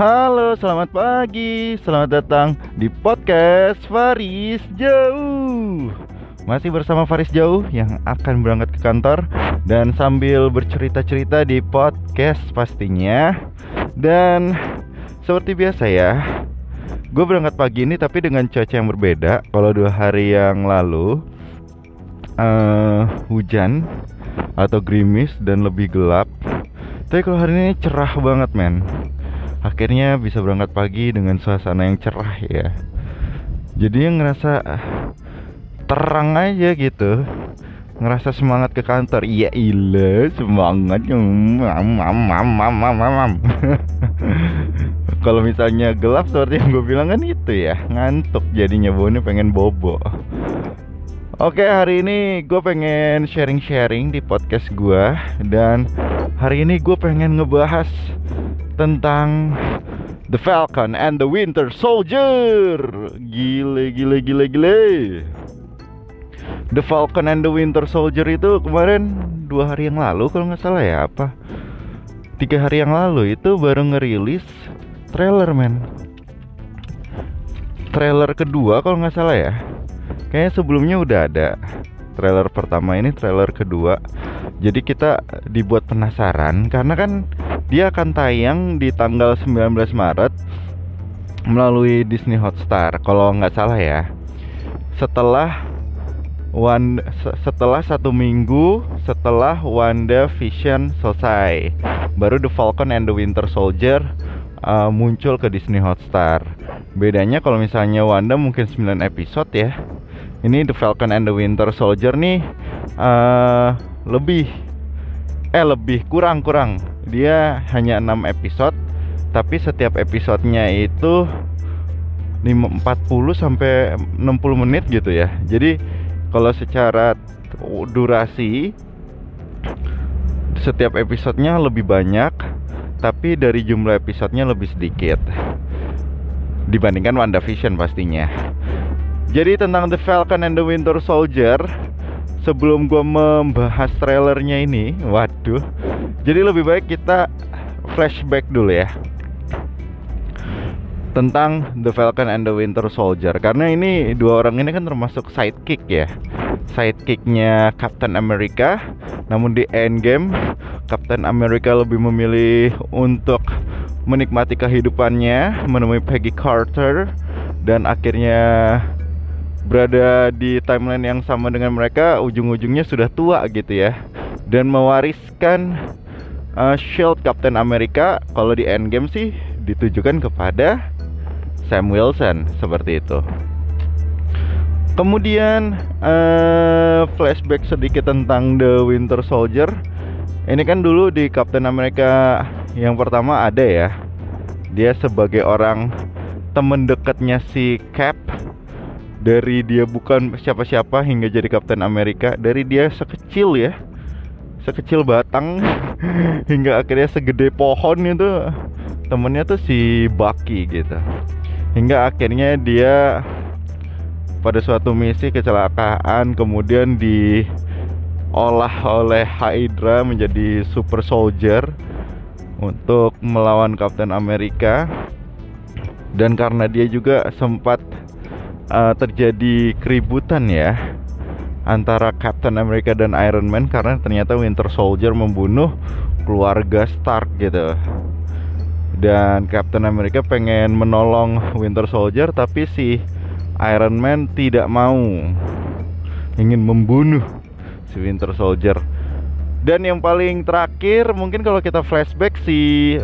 Halo, selamat pagi. Selamat datang di podcast Faris Jauh. Masih bersama Faris Jauh yang akan berangkat ke kantor dan sambil bercerita-cerita di podcast pastinya. Dan seperti biasa ya, gue berangkat pagi ini tapi dengan cuaca yang berbeda. Kalau dua hari yang lalu uh, hujan atau gerimis dan lebih gelap. Tapi kalau hari ini cerah banget men akhirnya bisa berangkat pagi dengan suasana yang cerah ya. Jadi yang ngerasa terang aja gitu. Ngerasa semangat ke kantor. Iya ile semangat. Kalau misalnya gelap seperti yang gue bilang kan itu ya. Ngantuk jadinya baunya pengen bobo Oke hari ini gue pengen sharing-sharing di podcast gue Dan hari ini gue pengen ngebahas tentang The Falcon and the Winter Soldier. Gile gile gile gile. The Falcon and the Winter Soldier itu kemarin dua hari yang lalu kalau nggak salah ya apa? Tiga hari yang lalu itu baru ngerilis trailer men. Trailer kedua kalau nggak salah ya Kayaknya sebelumnya udah ada trailer pertama ini trailer kedua. Jadi kita dibuat penasaran karena kan dia akan tayang di tanggal 19 Maret melalui Disney Hotstar kalau nggak salah ya. Setelah One, setelah satu minggu setelah Wanda Vision selesai. Baru The Falcon and the Winter Soldier uh, muncul ke Disney Hotstar. Bedanya kalau misalnya Wanda mungkin 9 episode ya. Ini The Falcon and the Winter Soldier nih uh, lebih eh lebih kurang kurang dia hanya 6 episode tapi setiap episodenya itu 40 sampai 60 menit gitu ya. Jadi kalau secara durasi setiap episodenya lebih banyak tapi dari jumlah episodenya lebih sedikit. Dibandingkan WandaVision pastinya. Jadi tentang The Falcon and the Winter Soldier Sebelum gue membahas trailernya ini Waduh. Jadi lebih baik kita flashback dulu ya Tentang The Falcon and the Winter Soldier. Karena ini dua orang ini kan termasuk sidekick ya. Sidekicknya Captain America Namun di Endgame Captain America lebih memilih untuk menikmati kehidupannya Menemui Peggy Carter Dan akhirnya berada di timeline yang sama dengan mereka ujung-ujungnya sudah tua gitu ya. Dan mewariskan uh, shield Captain America kalau di Endgame sih ditujukan kepada Sam Wilson seperti itu. Kemudian uh, flashback sedikit tentang The Winter Soldier. Ini kan dulu di Captain America yang pertama ada ya. Dia sebagai orang temen dekatnya si Cap. Dari dia bukan siapa-siapa hingga jadi Kapten Amerika dari dia sekecil ya. Sekecil batang. Hingga akhirnya segede pohon itu. Temennya tuh si Bucky gitu hingga akhirnya dia pada suatu misi kecelakaan kemudian diolah oleh Hydra menjadi super soldier untuk melawan Kapten Amerika dan karena dia juga sempat uh, terjadi keributan ya antara Captain America dan Iron Man karena ternyata Winter Soldier membunuh keluarga Stark gitu. Dan Captain America pengen menolong Winter Soldier tapi si Iron Man tidak mau. Ingin membunuh si Winter Soldier. Dan yang paling terakhir mungkin kalau kita flashback si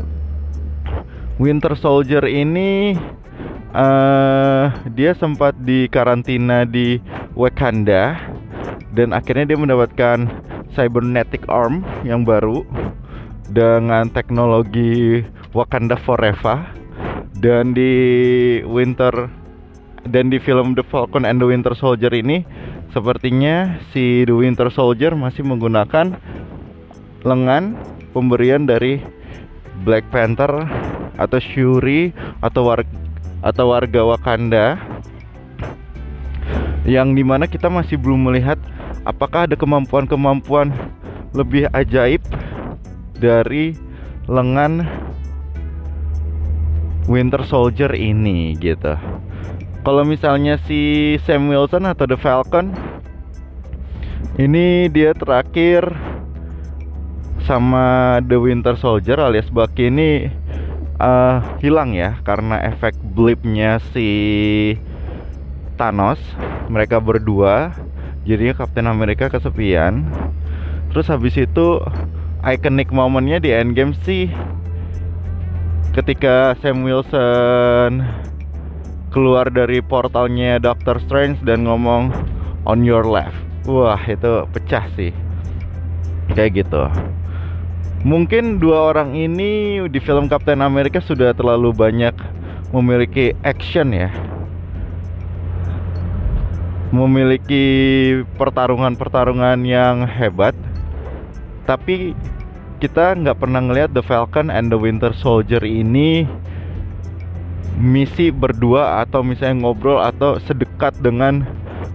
Winter Soldier ini uh, dia sempat di karantina di Wakanda. Dan akhirnya dia mendapatkan cybernetic arm yang baru dengan teknologi Wakanda Forever dan di Winter dan di film The Falcon and the Winter Soldier ini sepertinya si The Winter Soldier masih menggunakan lengan pemberian dari Black Panther atau Shuri atau war atau warga Wakanda yang di mana kita masih belum melihat apakah ada kemampuan-kemampuan lebih ajaib dari lengan Winter Soldier ini gitu. Kalau misalnya si Sam Wilson atau The Falcon ini dia terakhir sama The Winter Soldier alias Bucky ini uh, hilang ya karena efek blipnya si Thanos. Mereka berdua jadinya Captain America kesepian. Terus habis itu iconic momennya di Endgame sih ketika Sam Wilson keluar dari portalnya Doctor Strange dan ngomong on your left. Wah, itu pecah sih. Kayak gitu. Mungkin dua orang ini di film Captain America sudah terlalu banyak memiliki action ya. Memiliki pertarungan-pertarungan yang hebat. Tapi kita nggak pernah ngelihat The Falcon and the Winter Soldier ini misi berdua atau misalnya ngobrol atau sedekat dengan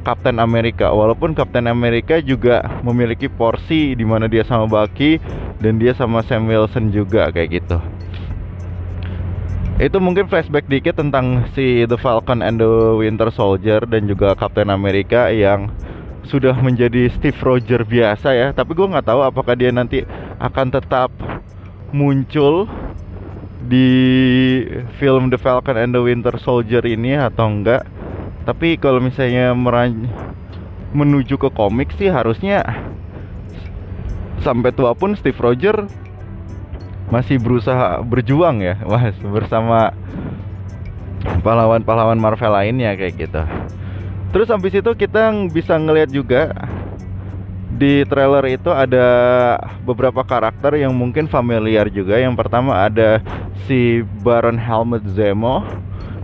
Captain America. Walaupun Captain America juga memiliki porsi di mana dia sama Bucky dan dia sama Sam Wilson juga kayak gitu. Itu mungkin flashback dikit tentang si The Falcon and the Winter Soldier dan juga Captain America yang sudah menjadi Steve Rogers biasa ya. Tapi gue nggak tahu apakah dia nanti akan tetap muncul di film The Falcon and the Winter Soldier ini atau enggak. Tapi kalau misalnya menuju ke komik sih harusnya sampai tua pun Steve Rogers masih berusaha berjuang ya mas bersama pahlawan-pahlawan Marvel lainnya kayak gitu terus habis itu kita bisa ngelihat juga di trailer itu ada beberapa karakter yang mungkin familiar juga. Yang pertama ada si Baron Helmut Zemo.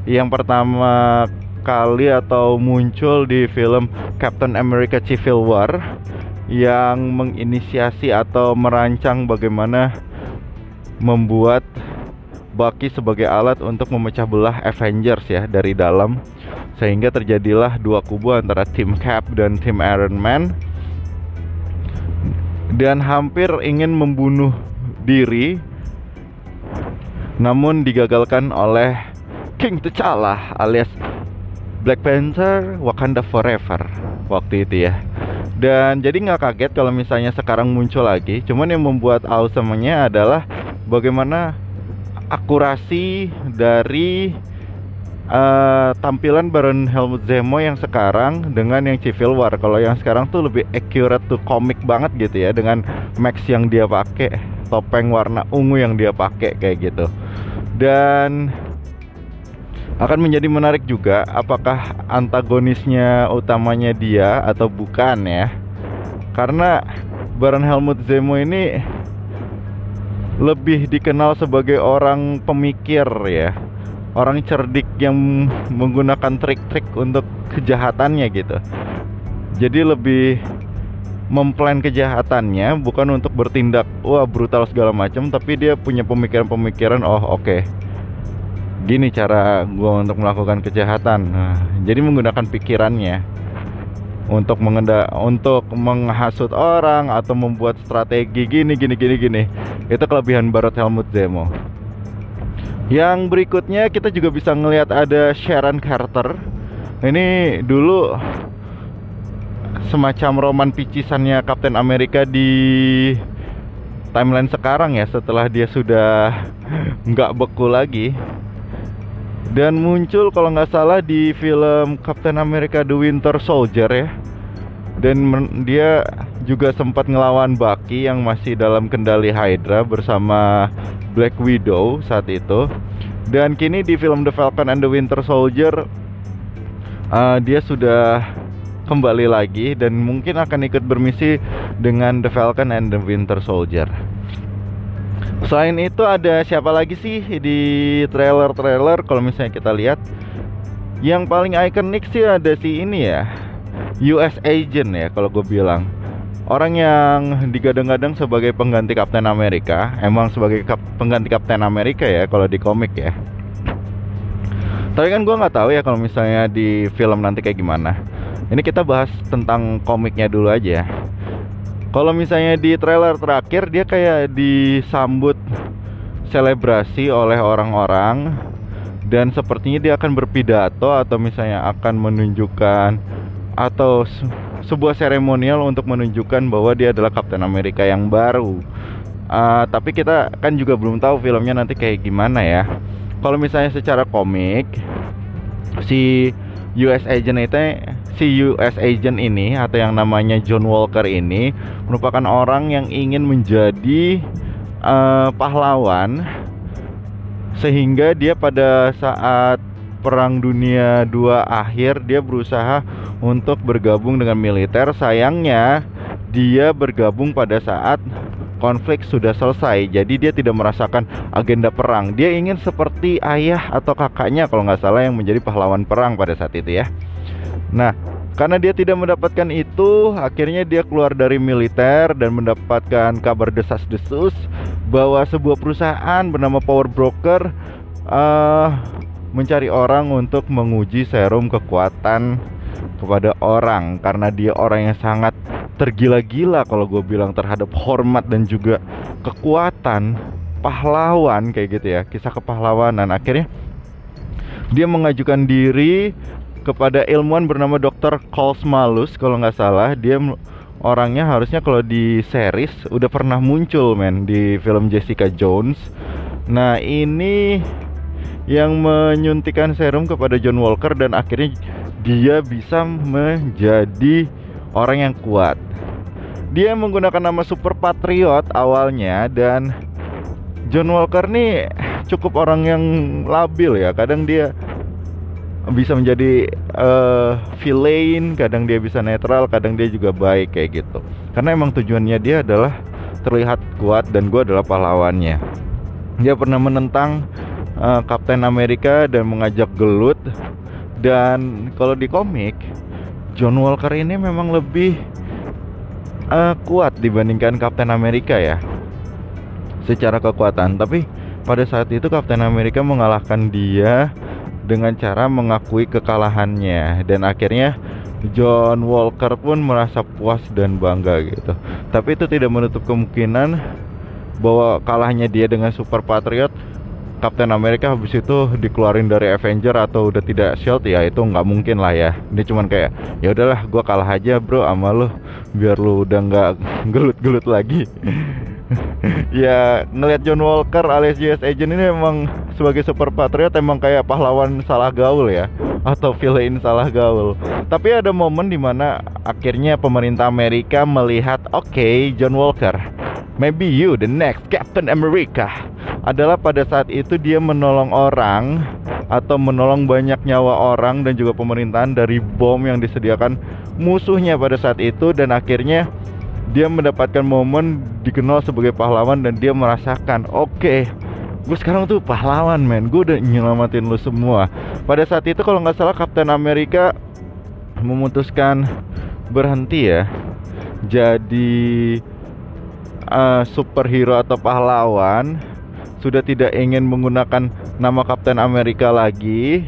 Yang pertama kali atau muncul di film Captain America Civil War yang menginisiasi atau merancang bagaimana membuat Bucky sebagai alat untuk memecah belah Avengers ya dari dalam. Sehingga terjadilah dua kubu antara tim Cap dan tim Iron Man. Dan hampir ingin membunuh diri namun digagalkan oleh King T'Challa alias Black Panther Wakanda Forever waktu itu ya. Dan jadi nggak kaget kalau misalnya sekarang muncul lagi. Cuman yang membuat awesome-nya adalah bagaimana akurasi dari uh, tampilan Baron Helmut Zemo yang sekarang dengan yang Civil War. Kalau yang sekarang tuh lebih accurate tuh komik banget gitu ya dengan max yang dia pakai topeng warna ungu yang dia pakai kayak gitu. Dan akan menjadi menarik juga apakah antagonisnya utamanya dia atau bukan ya. Karena Baron Helmut Zemo ini lebih dikenal sebagai orang pemikir ya. Orang cerdik yang menggunakan trik-trik untuk kejahatannya gitu. Jadi lebih memplan kejahatannya bukan untuk bertindak wah brutal segala macam tapi dia punya pemikiran-pemikiran oh oke. Okay gini cara gue untuk melakukan kejahatan. Nah, jadi menggunakan pikirannya untuk mengenda untuk menghasut orang atau membuat strategi gini gini gini gini. Itu kelebihan Barot Helmut Zemo. Yang berikutnya kita juga bisa ngelihat ada Sharon Carter. Ini dulu semacam roman picisannya Captain America di timeline sekarang ya setelah dia sudah nggak beku lagi dan muncul kalau nggak salah di film Captain America The Winter Soldier ya. Dan dia juga sempat ngelawan Bucky yang masih dalam kendali Hydra bersama Black Widow saat itu. Dan kini di film The Falcon and the Winter Soldier uh, dia sudah kembali lagi dan mungkin akan ikut bermisi dengan The Falcon and the Winter Soldier Selain itu ada siapa lagi sih di trailer-trailer kalau misalnya kita lihat? Yang paling ikonik sih ada si ini ya US Agent ya kalau gue bilang. Orang yang digadang-gadang sebagai pengganti Captain America Emang sebagai kap pengganti Captain America ya kalau di komik ya. Tapi kan gue nggak tahu ya kalau misalnya di film nanti kayak gimana. Ini kita bahas tentang komiknya dulu aja kalau misalnya di trailer terakhir dia kayak disambut selebrasi oleh orang-orang dan sepertinya dia akan berpidato atau misalnya akan menunjukkan atau sebuah seremonial untuk menunjukkan bahwa dia adalah Kapten Amerika yang baru. Uh, tapi kita kan juga belum tahu filmnya nanti kayak gimana ya. Kalau misalnya secara komik si US Agent itu si US Agent ini atau yang namanya John Walker ini merupakan orang yang ingin menjadi uh, pahlawan sehingga dia pada saat Perang Dunia II akhir dia berusaha untuk bergabung dengan militer. Sayangnya dia bergabung pada saat konflik sudah selesai. Jadi dia tidak merasakan agenda perang. Dia ingin seperti ayah atau kakaknya kalau nggak salah yang menjadi pahlawan perang pada saat itu ya. Nah, karena dia tidak mendapatkan itu, akhirnya dia keluar dari militer dan mendapatkan kabar desas-desus bahwa sebuah perusahaan bernama Power Broker uh, mencari orang untuk menguji serum kekuatan kepada orang karena dia orang yang sangat tergila-gila kalau gue bilang terhadap hormat dan juga kekuatan pahlawan kayak gitu ya kisah kepahlawanan akhirnya dia mengajukan diri kepada ilmuwan bernama Dr. Malus kalau nggak salah dia orangnya harusnya kalau di series udah pernah muncul men di film Jessica Jones nah ini yang menyuntikkan serum kepada John Walker dan akhirnya dia bisa menjadi orang yang kuat dia menggunakan nama Super Patriot awalnya dan John Walker nih cukup orang yang labil ya kadang dia bisa menjadi uh, villain, kadang dia bisa netral, kadang dia juga baik kayak gitu. Karena emang tujuannya dia adalah terlihat kuat dan gue adalah pahlawannya. Dia pernah menentang uh, Kapten Amerika dan mengajak gelut dan kalau di komik John Walker ini memang lebih uh, kuat dibandingkan Kapten Amerika ya secara kekuatan tapi pada saat itu Kapten Amerika mengalahkan dia dengan cara mengakui kekalahannya dan akhirnya John Walker pun merasa puas dan bangga gitu. Tapi itu tidak menutup kemungkinan bahwa kalahnya dia dengan Super Patriot Captain America habis itu dikeluarin dari Avenger atau udah tidak shield ya itu nggak mungkin lah ya ini cuman kayak ya udahlah gua kalah aja bro sama lu biar lu udah nggak gelut-gelut lagi ya ngelihat John Walker alias US Agent ini emang sebagai super patriot emang kayak pahlawan salah gaul ya atau villain salah gaul. Tapi ada momen di mana akhirnya pemerintah Amerika melihat oke okay, John Walker, maybe you the next Captain America adalah pada saat itu dia menolong orang atau menolong banyak nyawa orang dan juga pemerintahan dari bom yang disediakan musuhnya pada saat itu dan akhirnya dia mendapatkan momen dikenal sebagai pahlawan dan dia merasakan oke okay, gue sekarang tuh pahlawan men. Gue udah nyelamatin lo semua. Pada saat itu kalau nggak salah Kapten Amerika memutuskan berhenti ya jadi uh, superhero atau pahlawan sudah tidak ingin menggunakan nama Kapten Amerika lagi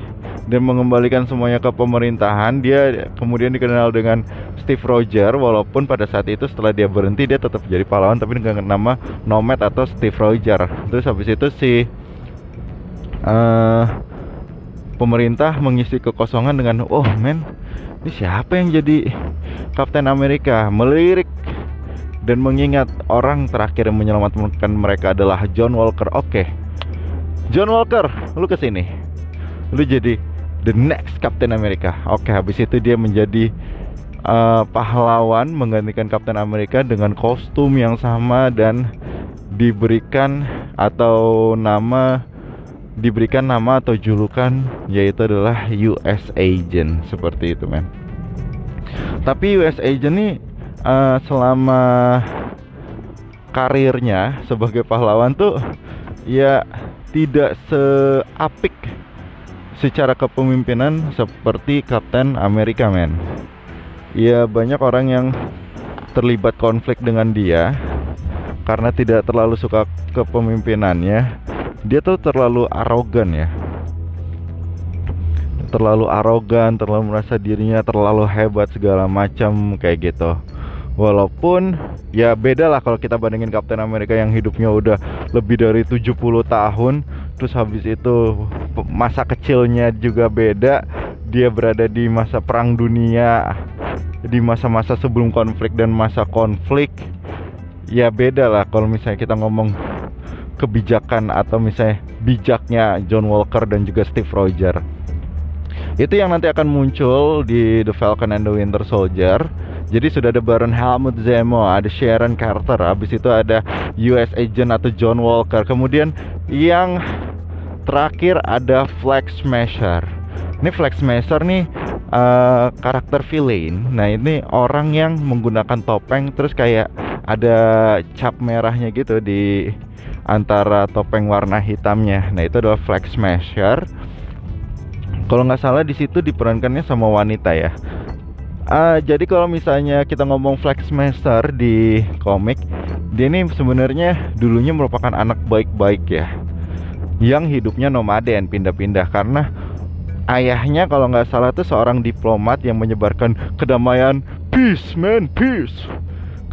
dan mengembalikan semuanya ke pemerintahan dia kemudian dikenal dengan Steve Roger walaupun pada saat itu setelah dia berhenti dia tetap jadi pahlawan tapi dengan nama Nomad atau Steve Roger terus habis itu si uh, pemerintah mengisi kekosongan dengan oh men ini siapa yang jadi Kapten Amerika? Melirik dan mengingat orang terakhir yang menyelamatkan mereka adalah John Walker oke okay. John Walker lu ke sini lu jadi the next Captain America. Oke, habis itu dia menjadi uh, pahlawan menggantikan Captain America dengan kostum yang sama dan diberikan atau nama diberikan nama atau julukan yaitu adalah US Agent seperti itu men. Tapi US Agent nih uh, selama karirnya sebagai pahlawan tuh ya tidak seapik secara kepemimpinan seperti Kapten Amerika men. Ya banyak orang yang terlibat konflik dengan dia karena tidak terlalu suka kepemimpinannya. Dia tuh terlalu arogan ya. Terlalu arogan terlalu merasa dirinya terlalu hebat segala macam kayak gitu walaupun ya beda lah kalau kita bandingin Kapten Amerika yang hidupnya udah lebih dari 70 tahun terus habis itu masa kecilnya juga beda dia berada di masa perang dunia di masa-masa sebelum konflik dan masa konflik ya beda lah kalau misalnya kita ngomong kebijakan atau misalnya bijaknya John Walker dan juga Steve Rogers. Itu yang nanti akan muncul di The Falcon and the Winter Soldier jadi sudah ada Baron Helmut Zemo, ada Sharon Carter, habis itu ada US Agent atau John Walker. Kemudian yang terakhir ada Flag Smasher. Ini Flag Smasher nih uh, karakter villain. Nah ini orang yang menggunakan topeng terus kayak ada cap merahnya gitu di antara topeng warna hitamnya. Nah itu adalah Flag Smasher. Kalau nggak salah di situ diperankannya sama wanita ya. Uh, jadi kalau misalnya kita ngomong Flex Master di komik, dia ini sebenarnya dulunya merupakan anak baik-baik ya, yang hidupnya nomaden pindah-pindah karena ayahnya kalau nggak salah tuh seorang diplomat yang menyebarkan kedamaian peace man peace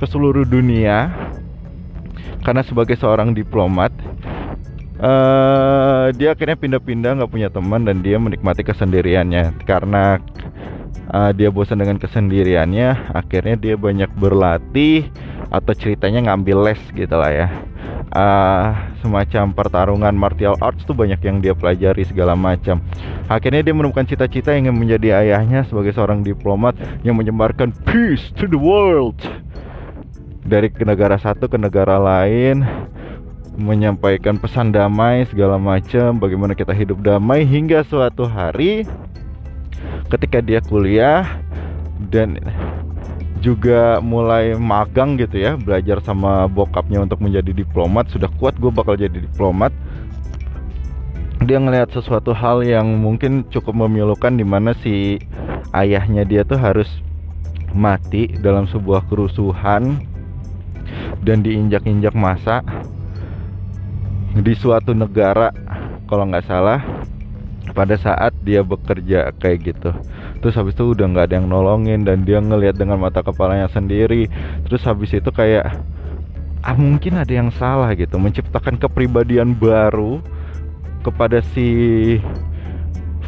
ke seluruh dunia. Karena sebagai seorang diplomat, uh, dia akhirnya pindah-pindah nggak punya teman dan dia menikmati kesendiriannya. Karena uh, dia bosan dengan kesendiriannya akhirnya dia banyak berlatih atau ceritanya ngambil les gitu lah ya. Uh, semacam pertarungan martial arts tuh banyak yang dia pelajari segala macam. Akhirnya dia menemukan cita-cita ingin menjadi ayahnya sebagai seorang diplomat yang menyebarkan peace to the world. Dari negara satu ke negara lain menyampaikan pesan damai segala macam bagaimana kita hidup damai hingga suatu hari ketika dia kuliah dan juga mulai magang gitu ya belajar sama bokapnya untuk menjadi diplomat sudah kuat gue bakal jadi diplomat. Dia ngelihat sesuatu hal yang mungkin cukup memilukan di mana si ayahnya dia tuh harus mati dalam sebuah kerusuhan dan diinjak-injak masa di suatu negara kalau nggak salah pada saat dia bekerja kayak gitu terus habis itu udah nggak ada yang nolongin dan dia ngelihat dengan mata kepalanya sendiri terus habis itu kayak ah mungkin ada yang salah gitu menciptakan kepribadian baru kepada si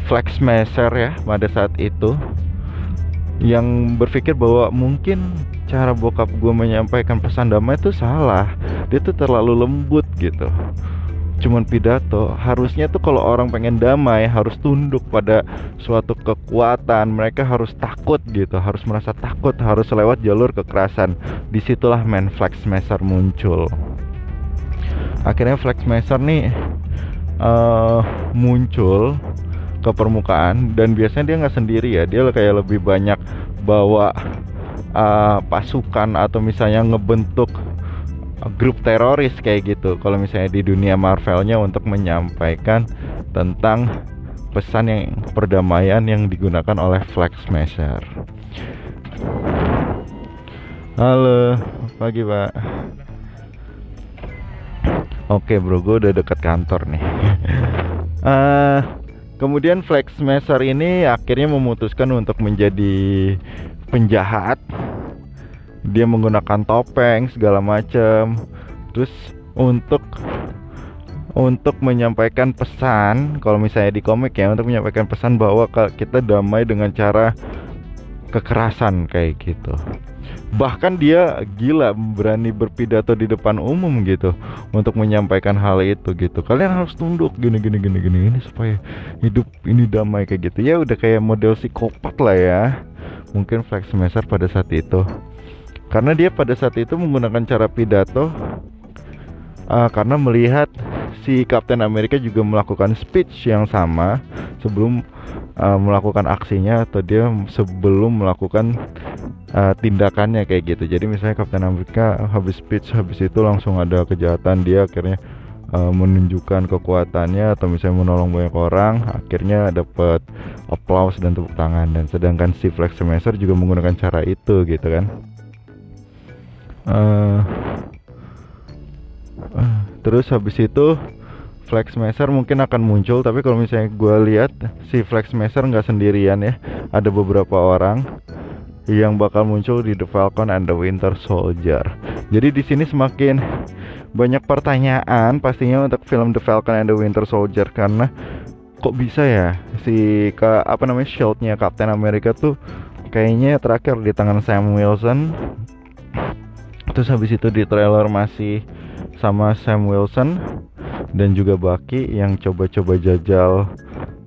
Flex Messer ya pada saat itu yang berpikir bahwa mungkin cara bokap gue menyampaikan pesan damai itu salah dia tuh terlalu lembut gitu cuman pidato harusnya tuh kalau orang pengen damai harus tunduk pada suatu kekuatan. Mereka harus takut gitu harus merasa takut harus lewat jalur kekerasan. Di situlah main flex meser muncul. Akhirnya flex meser nih uh, muncul ke permukaan. Dan biasanya dia nggak sendiri ya dia kayak lebih banyak bawa uh, pasukan atau misalnya ngebentuk grup teroris kayak gitu kalau misalnya di dunia Marvelnya untuk menyampaikan tentang pesan yang perdamaian yang digunakan oleh Flag Smasher. Halo, pagi pak. Oke bro, gue udah dekat kantor nih. uh, kemudian Flag Smasher ini akhirnya memutuskan untuk menjadi penjahat dia menggunakan topeng segala macam terus untuk untuk menyampaikan pesan kalau misalnya di komik ya untuk menyampaikan pesan bahwa kita damai dengan cara kekerasan kayak gitu. Bahkan dia gila berani berpidato di depan umum gitu. Untuk menyampaikan hal itu gitu. Kalian harus tunduk gini gini gini gini ini supaya hidup ini damai kayak gitu. Ya udah kayak model psikopat lah ya. Mungkin Flex Messer pada saat itu karena dia pada saat itu menggunakan cara pidato uh, karena melihat si Captain America juga melakukan speech yang sama sebelum uh, melakukan aksinya atau dia sebelum melakukan uh, tindakannya kayak gitu. Jadi misalnya Captain America habis speech habis itu langsung ada kejahatan dia akhirnya menunjukkan kekuatannya atau misalnya menolong banyak orang akhirnya dapat applause dan tepuk tangan dan sedangkan si Flex Semester juga menggunakan cara itu gitu kan uh, uh, terus habis itu Flex Messer mungkin akan muncul tapi kalau misalnya gue lihat si Flex Messer nggak sendirian ya. Ada beberapa orang yang bakal muncul di The Falcon and the Winter Soldier. Jadi di sini semakin banyak pertanyaan pastinya untuk film The Falcon and the Winter Soldier karena kok bisa ya si ke apa namanya shieldnya Captain America tuh kayaknya terakhir di tangan Sam Wilson terus habis itu di trailer masih sama Sam Wilson dan juga Bucky yang coba-coba jajal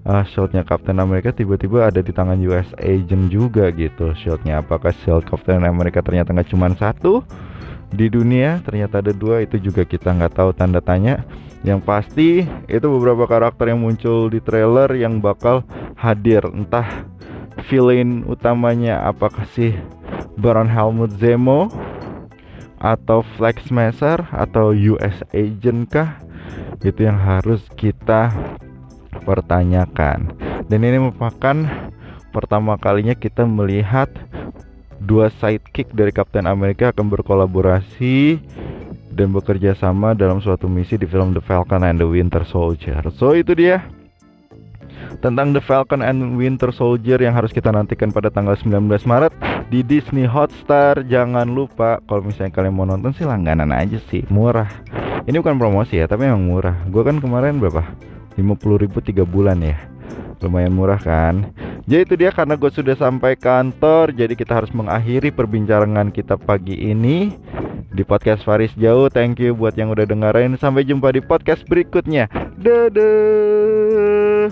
uh, shotnya Captain America tiba-tiba ada di tangan US Agent juga gitu shotnya. Apakah shield Captain America ternyata nggak cuma satu di dunia? Ternyata ada dua itu juga kita nggak tahu tanda tanya. Yang pasti itu beberapa karakter yang muncul di trailer yang bakal hadir. Entah villain utamanya apakah sih Baron Helmut Zemo atau Flex Smasher atau US Agent kah? Itu yang harus kita pertanyakan. Dan ini merupakan pertama kalinya kita melihat dua sidekick dari Captain America akan berkolaborasi dan bekerja sama dalam suatu misi di film The Falcon and the Winter Soldier. So itu dia tentang The Falcon and Winter Soldier yang harus kita nantikan pada tanggal 19 Maret di Disney Hotstar. Jangan lupa kalau misalnya kalian mau nonton sih langganan aja sih, murah. Ini bukan promosi ya, tapi emang murah. Gue kan kemarin berapa? 50 ribu 3 bulan ya lumayan murah kan jadi itu dia karena gue sudah sampai kantor jadi kita harus mengakhiri perbincangan kita pagi ini di podcast Faris Jauh thank you buat yang udah dengerin sampai jumpa di podcast berikutnya dadah